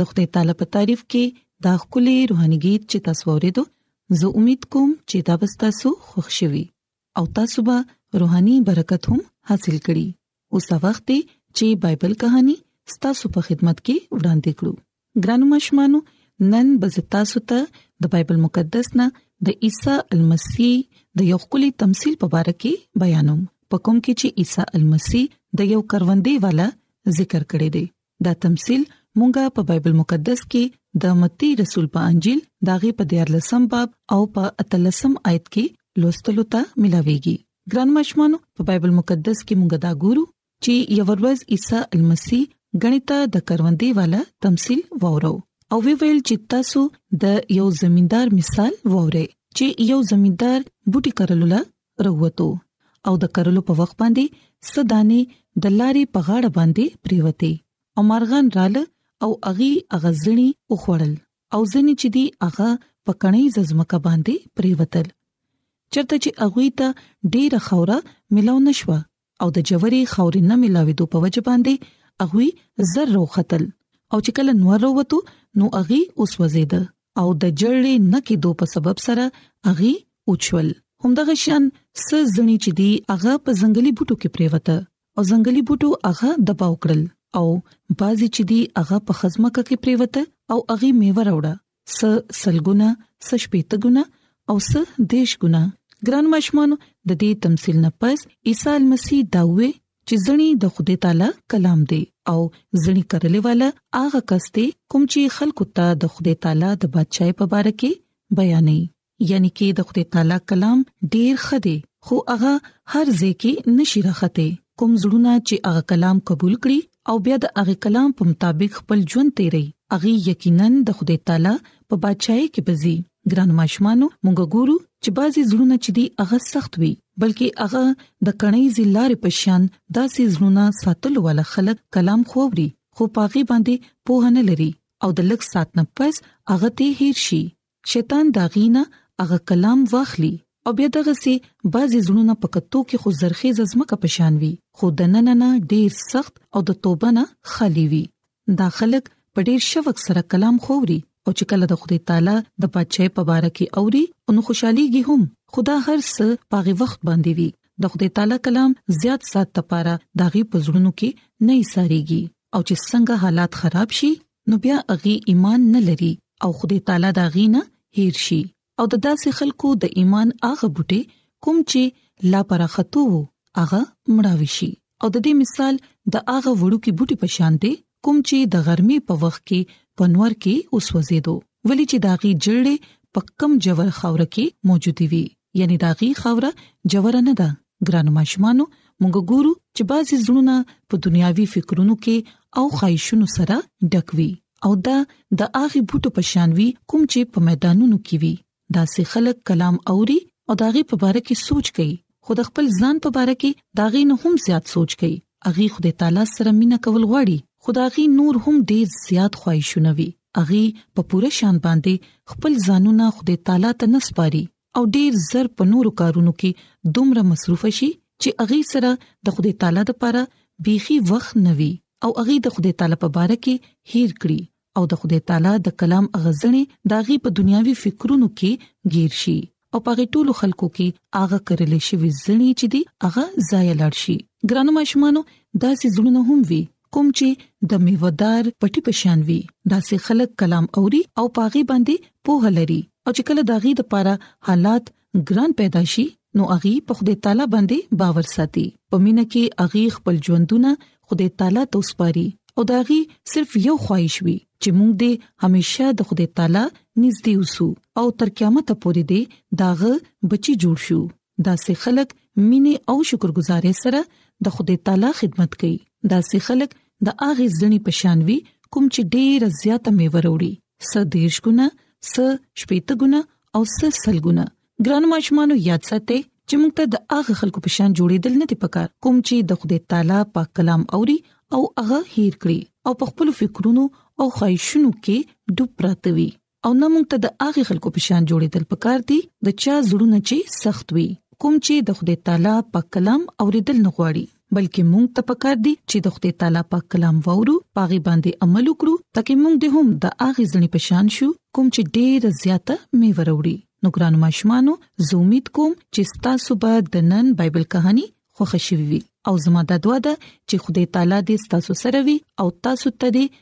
د خدای تعالی په تعریف کې دا خولي روحاني गीत چې تاسو ورېدو زه امید کوم چې دا به تاسو خوښ شي او تاسو به روحاني برکت هم حاصل کړئ اوس وخت چې بایبل کہانی ستاسو په خدمت کې وړاندې کړو ګرانو مشمانو نن بزتا سوته د بایبل مقدس نه د عیسی المسی د یو خولي تمثيل په اړه کې بیانوم په کوم کې چې عیسی المسی د یو کروندې والا ذکر کړی دی دا تمثيل مونږه په بایبل مقدس کې د متی رسول په انجیل داغه په 14 باب او په 13 آیت کې لوستلو ته ملاويږي ګران مشمانو په بایبل مقدس کې مونږه دا ګورو چې یو ورځ عیسی المسی غنیتا د کروندې والا تمثيل وورو او وی ویل چې تاسو د یو زمیندار مثال ووره چې یو زمیندار بوټي کرلو لا روته او د کرلو په وخت باندې سدانه د لارې په غاړه باندې پریوته او مارغان رااله او اغي اغزړنی او خړل او ځنی چې دی اغه په کڼې زمکه باندې پریوتل چرته چې اغوي ته ډیره خوره ملاو نشوه او د جوړي خوري نه ملاوي دوه په وجه باندې اغوي زر رو قتل او چې کله نور وروته نو اغي اوس وزید او د جړې نه کې دوه په سبب سره اغي اوچول همدغه شان س زنی چې دی اغه په ځنګلي بوټو کې پریوته او ځنګلي بوټو اغه دباو کړل او بازي چې دی اغه په خزمکه کې پریوته او اغي میوه راوړه س سلګونه س شپېته ګونه او س دیش ګونه ګران مشمانو د دې تمثيل نه پس عيسى مسیح دا وې چې ځنی د خدای تعالی کلام دی او ځنی کرلې والا هغه کس دی کوم چې خلکو ته د خدای تعالی د بادشاہي په اړه کې بیانې یعنی کې د خدای تعالی کلام ډیر خدي خو هغه هر ځکه نشي راخته کوم زړونه چې هغه کلام قبول کړي او بیا د هغه کلام په مطابق خپل ژوند تیري اغي یقینا د خدای تعالی په بچای کې بزي ګران ماشمانو مونږ ګورو چې بعضي زړونه چې دی هغه سخت وي بلکې هغه د کڼې زلار په شان داسې زړونه ساتلو والا خلک کلام خوري خو پاغي باندې پوهنه لري او د لک سات نه پس هغه ته هیر شي شیطان داغي نه هغه کلام واخلي او بیا دغه سي بعضي زړونه په کتو کې خو زرخي زمکه پشان وي خو د نن نه ډیر سخت او د توبه نه خالی وي دا خلک په ډیر شوق سره کلام خوري او چې کله د خدای تعالی د بادشاہ په باره کې اوري او نو خوشحاليږي هم خدا هر څه پاغي وخت باندې وي د خدای تعالی کلام زیات سات لپاره داغي پزړونو کې نه ایساريږي او چې څنګه حالات خراب شي نو بیا هغه ایمان نه لري او خدای تعالی دا غینه هیر شي او د داسې خلکو د ایمان هغه بوټي کوم چې لا پرختو وو هغه مړاوي شي او د دې مثال د هغه وړو کې بوټي په شان دی کوم چې د غرمې په وخت کې پنور کې اوسوځیدو ولې چې داغي جړې په کم جوړ خاور کې موجودي وي یعنی دا غي خوره جوړه نه ده ګران ماشومانو موږ ګورو چې بعضی زړونه په دنیاوي فکرونو کې او خواهشونو سره ډکوي او دا د اغي بوټو پشانوي کوم چې په میدانونو کې وي دا سه خلک کلام اوري او داغه په اړه کې سوچ کوي خود خپل ځان په اړه کې داغه نه هم زیات سوچ کوي اغي خدای تعالی سره مینا کول غواړي خداغي نور هم ډیر زیات خواهشونه وي اغي په پوره شان باندې خپل ځانونه خدای تعالی ته نسپاري او ډیر زر په نورو کارونو کې دومره مصروف شي چې اغي سره د خدای تعالی لپاره بيخي وخت نوي او اغي د خدای تعالی په باره کې هیر کړی او د خدای تعالی د کلام غزنې داغي په دنیاوي فکرونو کې گیر شي او پاغه ټولو خلکو کې اغه کرل شي وزنی چې دی اغه ځای لاړ شي ګرانو ماشومانو داسې زړونه هم وي کوم چې د میوهدار پټي پشان وي داسې خلک کلام اوري او پاغه باندې په هلري او چې کله داغي د پاره حالات ګران پیدا شي نو اغي په خدای تعالی باندې باور ساتي په مینه کې اغي خپل ژوندونه خدای تعالی ته وسپاري او دا غي صرف یو خواهش وي چې موږ دې همیشه د خدای تعالی نږدې اوسو او تر قیامت پورې دې داغه بچي جوړ شو دا سه خلک مینه او شکرګزاري سره د خدای تعالی خدمت کوي دا سه خلک د اغه ځنی پشانوي کوم چې ډېر زیاته میوه وروړي سر دیش ګنا س شپېته ګنا او سل سلګونه ګران ماشومانو یاد ساتئ چې موږ ته د هغه خلکو په شان جوړېدل نه دي پکار کوم چې د خدای تعالی په کلام اوري او هغه هیر کړی او په خپل فکرونو او خواهشونو کې ډوب پراته وي او نه موږ ته د هغه خلکو په شان جوړېدل پکار دي د چا زړونه چې سخت وي کوم چې د خدای تعالی په کلام اوریدل نه غواړي بلکې موږ ته پکار دي چې د خدای تعالی پاک کلام وورو پاغي باندې عمل وکړو ترڅو موږ د هم د اغه ځنی پشان شو کوم چې ډېر زیاته می وروړي نو ګرانو ماشومانو زه امید کوم چې تاسو به د نن بایبل کہانی خوښ شي وي او زموږ د دعا ده چې خدای تعالی دې تاسو سره وي او تاسو ته دې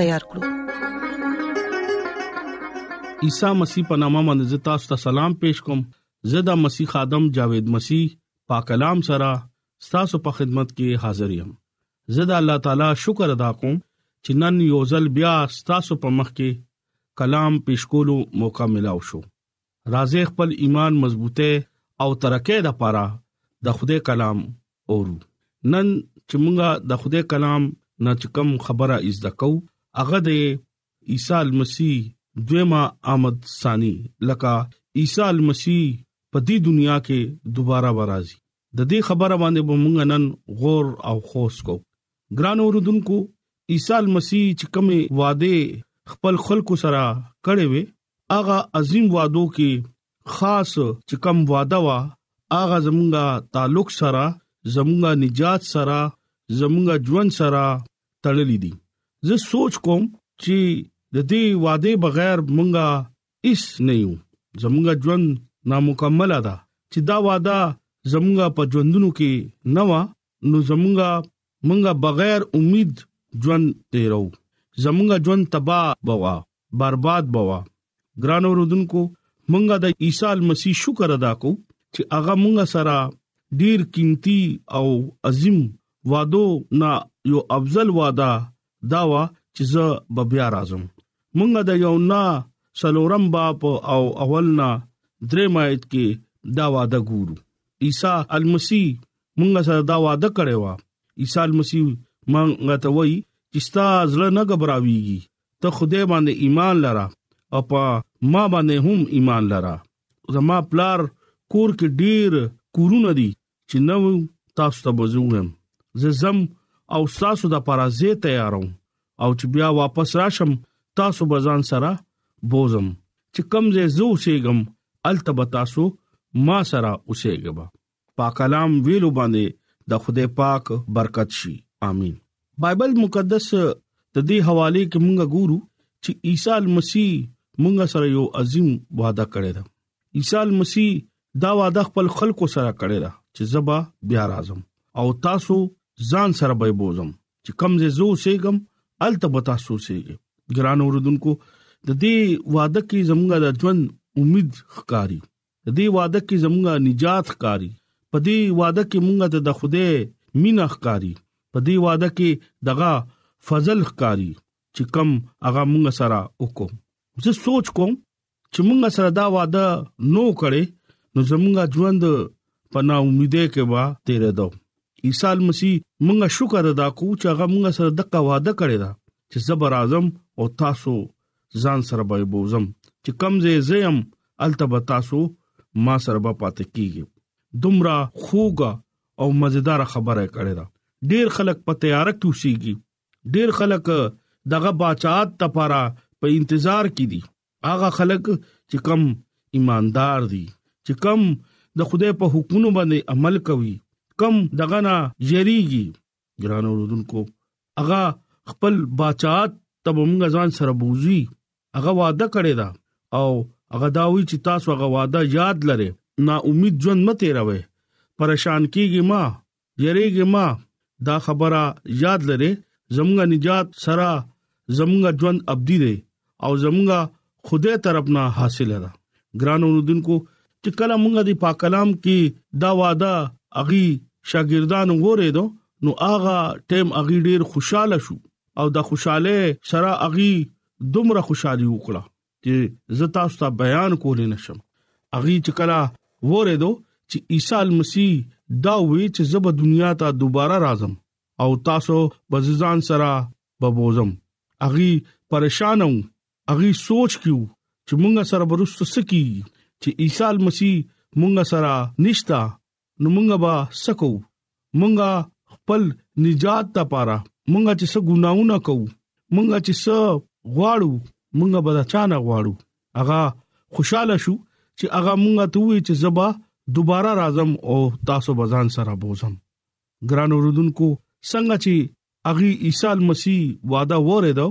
تیار کړو عیسی مسیح په نامه باندې تاسو ته سلام پېښ کوم زه د مسیح ادم جاوید مسیح پاک کلام سره تاسو په خدمت کې حاضر یم زه د الله تعالی شکر ادا کوم چې نن یو ځل بیا تاسو په مخ کې کلام پېښ کولو موقع ملاو شو راځي خپل ایمان مضبوطه او ترقه د پاره د خوده کلام اورو نن چې مونږه د خوده کلام نه چې کم خبره از دکو هغه د عیسی مسیح دویما آمد ثانی لکه عیسی مسیح په دې دنیا کې دوباره ورازي د دې خبره باندې به مونږ نن غور او خوش کو ګران اوردونکو عیسی مسیح چې کومه وعده خپل خلکو سره کړې وي هغه عظیم وادو کې خاص چې کم واده وا هغه زمونږه تعلق سره زمونږه نجات سره زمونږه ژوند سره تړلې دي زه سوچ کوم چې د دې واده بغیر مونږه هیڅ نه یو زمونږه ژوند نامکمل ده چې دا واده زمونږه په ژوندونو کې نه و نو زمونږه مونږه بغیر امید ژوند تیرو زمونږه ژوند تباہ بوا برباد بوا ګران اوردونکو مونږه د عیسی مسیح شکر ادا کو چې هغه مونږه سره ډیر قیمتي او عظیم وادو نه یو افضل وعده دا وا چې زه به بیا راځم مونږ د یو نه سلورم باب او اولنا درې مایت کې دا وعده ګورو عیسی المسی مونږ سره دا وعده کړې و عیسی المسی مونږ ته وایي چې ستا زړه نه غبراويږي ته خدای باندې ایمان لرا او په ما باندې هم ایمان لرا زما پلار کور کې ډیر کورونه دي چې نو تاسو ته بزوم زه زم او تاسو د پرازه تیارم او چې بیا واپس راشم تاسو بزان سره بوزم چې کم زه زو سیګم التب تاسو ما سره اوسېګبا پاک کلام ویلو باندې د خدای پاک برکت شي امين بایبل مقدس د دې حواله کې مونږ ګورو چې عیسی مسیح مونږ سره یو عظیم وعده کړی دا عیسی مسیح دا وعده خپل خلکو سره کړې ده چې زبا بیا راځم او تاسو ځان سره به بوزم چې کم زه زو سیګم الته به تاسو سیګم ګران اوردونکو د دې وعده کې زموږه د ژوند امید ښکاری د دې وعده کې زموږه نجات ښکاری په دې وعده کې مونږه ته د خوده مینا ښکاری په دې وعده کې دغه فضل ښکاری چې کم هغه مونږ سره وکم زه سوچ کوم چې موږ سره دا وعده نو کړي نو زموږ ژوند په نا امیده کې وا تیرې دو عیسی مسیح موږ شکر ادا کو چې هغه موږ سره دغه وعده کړی دا چې زبر اعظم او تاسو ځان سره به بوزم چې کم زه زم التب تاسو ما سره به پاتې کیږي دومره خوګه او مزیدار خبره کړې ده ډیر خلک په تیار کې وسیږي ډیر خلک دغه باچات لپاره په انتظار کې دي هغه خلک چې کم ایماندار دي چې کم د خدای په حکمونو باندې عمل کوي کم دغه نه یریږي ګران اوردونکو هغه خپل بچات تب موږ ځان سره بوزي هغه وعده کړی دا او هغه دا وی چې تاسو هغه وعده یاد لره نا امید ژوند مته راوي پریشان کیږي ما یریږې مه دا خبره یاد لرې زمونږه نجات سره زمونږه ژوند ابدی دی او زمونږه خدای طرف نه حاصله ده ګران اوردونکو چې کله مونږه دی پاک کلام کې دا وعده اغي شاګردانو غوړې دو نو هغه ټیم اغي ډیر خوشاله شو او د خوشاله سره اغي دومره خوشالي وکړه چې زه تاسو ته بیان کولې نشم اغي چې کلا وره دو چې عیسی مسیح دا وی چې زب دنیا ته دوباره راځم او تاسو بززان سره ببوزم اغي پریشان وو اغي سوچ کیو چې مونږه سره برست سکی چې عیسی مسیح مونږه سره نشتا نو مونږ به سکو مونږ خپل نجات د پاره مونږ چې څه ګناونه کوو مونږ چې څه غواړو مونږ به دا چانه غواړو هغه خوشاله شو چې هغه مونږه ته وی چې زبا دوباره راځم او تاسو بزان سره بوزم ګران اوردونکو څنګه چې اغي عیسی مسیح وعده وره دا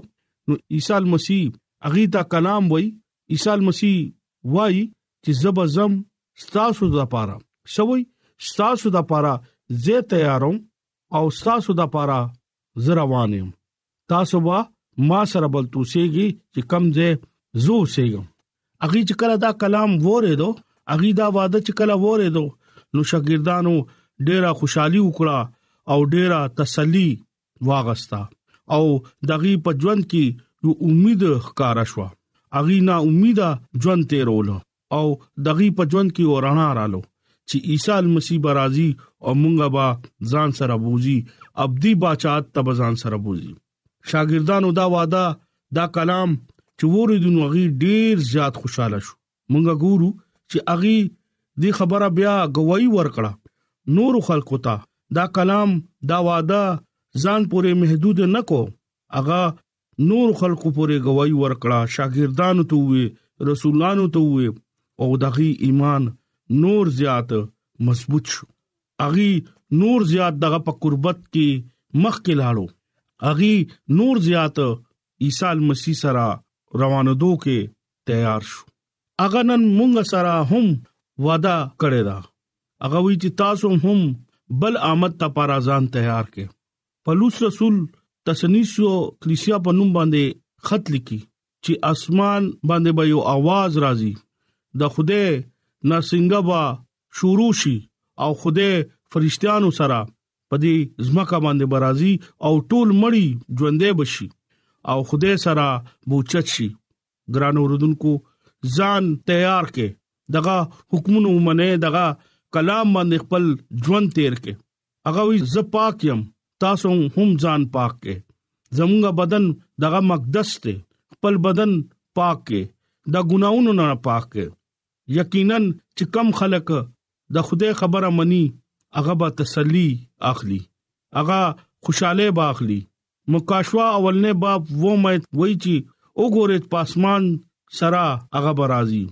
نو عیسی مسیح اغي تا کلام وای عیسی مسیح وای چې زب زم ستاسو د پاره شوي ستاسو د پاره زه تیاروم او ستاسو د پاره زروان يم تاسو وا ما سره بل توسيږي چې کم زه زو سيګم اغي چې کله دا کلام وره دو اغي دا وعده چې کله وره دو نو شاګردانو ډیره خوشحالي وکړه او ډیره تسلی واغستا او دغه په ژوند کې یو امید ښکارا شو اغي نا امیدا ژوند تیرول او دغه په ژوند کې ورانه رالو چې عیسی مسیح برازي او مونږه با ځان سره بوزي ابدي بچات تب ځان سره بوزي شاګردانو دا وعده دا کلام چې وریدونو غي ډیر زیات خوشاله شو مونږ ګورو چې اغي دې خبره بیا گواہی ورکړه نور خلکو ته دا کلام دا وعده ځان پورې محدود نکو اغا نور خلکو پورې گواہی ورکړه شاګردانو ته وي رسولانو ته وي او دغي ایمان نور زیات مضبوط شو اغي نور زیات دغه په قربت کې مخ کې لاړو اغي نور زیات عیسی مسیح سره روانو دوه کې تیار شو هغه نن مونږ سره هم وعده کړی دا هغه وی چې تاسو هم بل آمد ته پر ځان تیار کې پلوص رسول تسنیسو کلیسیا په نوم باندې خط لیکي چې اسمان باندې به یو आवाज راځي د خوده نرسنګبا شروع شي او خوده فرشتيانو سره په دې زمکه باندې برازي او ټول مړی ژوندې بشي او خدای سره بوچت شي ګران اوردونکو ځان تیار کې دغه حکمونه ومنه دغه کلام باندې خپل ژوند تیر کې هغه وی ز پاک يم تاسو هم ځان پاک کې زموږ بدن دغه مقدس ته خپل بدن پاک کې د ګناونو نه پاک کې یقینا چې کم خلک د خدای خبره مني هغه به تسلی اخلي هغه خوشاله به اخلي مکاشوا اولنې باب و مې وای چې وګورې پاسمان سرا هغه برازي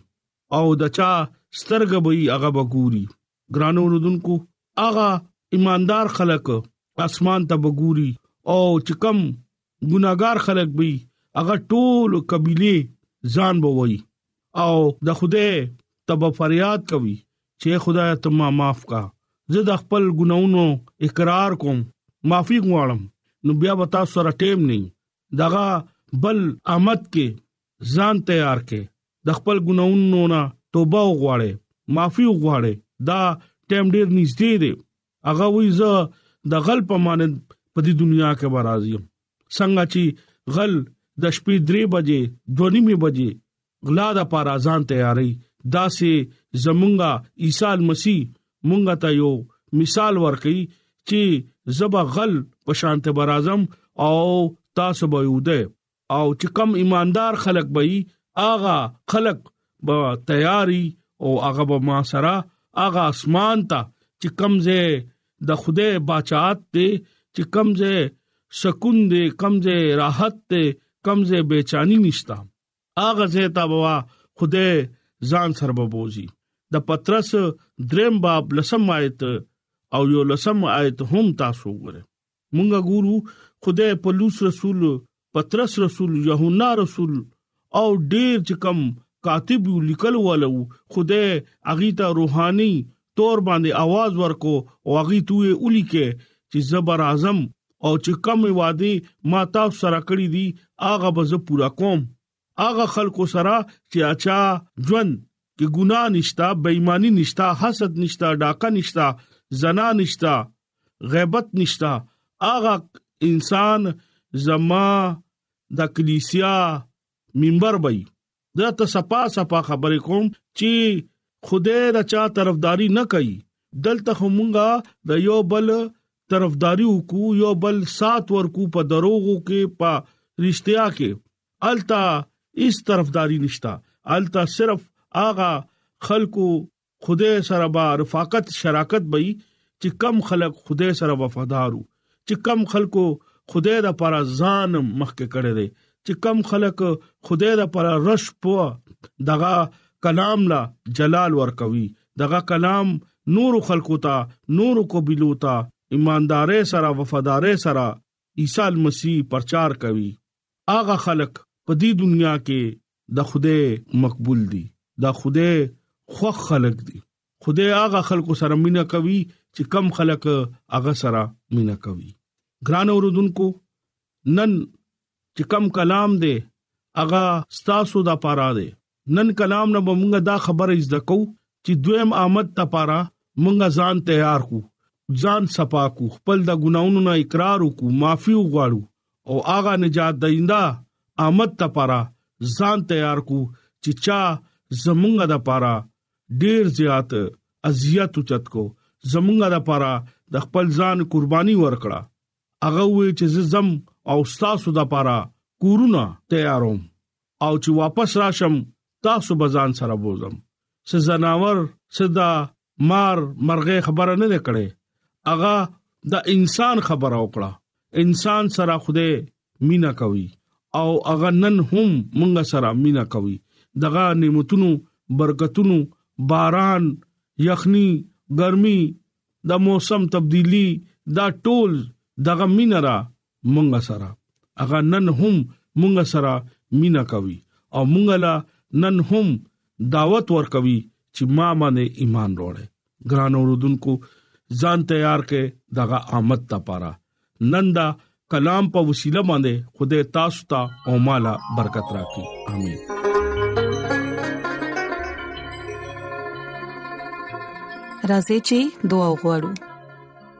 او دچا سترګ به هغه بګوري ګرانو رودونکو اغا ایماندار خلک اسمان ته وګوري او چې کم ګناګار خلک وي هغه ټول قبيله ځان بوي او د خوده تب فریاد کوي چې خدای ته ما معاف کا زه د خپل ګناونو اقرار کوم معافي غواړم نو بیا وتا سره ټیم نه دغه بل امت کې ځان تیار کې د خپل ګناونو نه توبه وغواړي معافي وغواړي دا ټیم ډیر نږدې دی هغه وی زه د غل په مانند په دې دنیا کې برازي څنګه چې غل د شپې 3 بجې 2 نیمه بجې غلا د پاره ځان تیاری داسې زمونږه عیسی مسیح مونږ ته یو مثال ورکړي چې زبا غل په شانت برازم او تاسو به یوده او چې کم ایماندار خلک به ای اغا خلک به تیاری او هغه به ما سره هغه اسمان ته چې کمزه د خوده بچات ته چې کمزه سکون دې کمزه راحت ته کمزه بیچانی نشتا هغه ځای ته بوا خدای ځان سره به بوزي د پترس دریم باب لسم آیت او یو لسم آیت هم تاسو وګورئ مونږه ګورو خدای پولس رسول پترس رسول یوحنا رسول او ډیر چې کم کاتب لیکل والو خدای اغه ته روحاني تور باندې आवाज ورکو او هغه ته ولیکه چې زبر اعظم او چې کم وعده ما تاسو سره کړی دي هغه به زه پورا کوم هغه خلکو سره چې اچا ژوند کې ګنا نشتا بېماني نشتا حسد نشتا ډاکه نشتا زنا نشتا غیبت نشتا هغه انسان زما د کلیسیا منبر وي زه ته صفا صفا خبرې کوم چې خدای د چا طرفداري نه کوي دلته همغه د یو بل طرفداري وکړو یو بل سات ورکو په دروغو کې په رښتیا کې التا هیڅ طرفداري نشتا التا صرف آغا خلکو خدای سره به رفاقت شراکت به چې کم خلک خدای سره وفادارو چې کم خلکو خدای د پر ځان مخکې کړي دي چې کم خلک خدای د پر رش په دغه کلام لا جلال ورکوي دغه کلام نور خلکو ته نور قبيلو ته ایمانداري سره وفاداري سره عیسی مسیح پرچار کوي هغه خلک په دې دنیا کې د خوده مقبول دي د خوده خوخ خلک دي خوده هغه خلکو سره مینا کوي چې کم خلک هغه سره مینا کوي ګران اوردونکو نن چې کم کلام دی هغه ستاسو د پاره دی نن کلام نه به مونږ دا خبره زده کو چې دویم آمد لپاره مونږ ځان تیار کو ځان صفا کو خپل د ګناونو نه اقرار وکړو معافي وغواړو او هغه نجات دینده آمد لپاره ځان تیار کو چې چا زمونږ د لپاره ډیر زیات اذیت چت کو زمونږ د لپاره د خپل ځان قرباني ورکړه هغه وی چې زم او تاسو د لپاره کورونه تیاروم او چې واپس راشم تاسو به ځان سره بوزم څه زناور څه دا مار مرغه خبره نه کړي اغه د انسان خبره وکړه انسان سره خوده مینا کوي او اغه نن هم مونږ سره مینا کوي دغه نعمتونو برکتونو باران یخنی ګرمي د موسم تبدیلی دا ټول دغه مینرا مونږ سره هغه نن هم مونږ سره مینا کوي او مونږ لا نن هم دعوت ورکوي چې ما باندې ایمان وروړي ګران اوردونکو ځان تیار کړي دغه آمد لپاره نن دا کلام په وسیله باندې خدای تاسو ته او مالا برکت راکړي امين راځي چې دعا وغوړو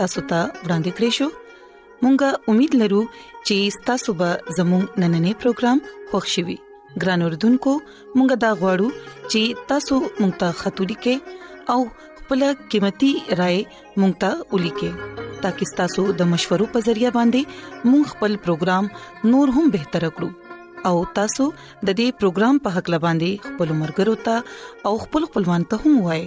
تاسو ته ورانده کړی شو مونږه امید لرو چې تاسو به زموږ نننې پروګرام خوښ شوي ګران اوردونکو مونږه دا غواړو چې تاسو مونږ ته خاطري کې او خپل قیمتي رائے مونږ ته ولي کې ترڅو تاسو د مشورو په ذریعہ باندې مونږ خپل پروګرام نور هم بهتر کړو او تاسو د دې پروګرام په حق لباندي خپل مرګرو ته او خپل خپلوان ته هم وایي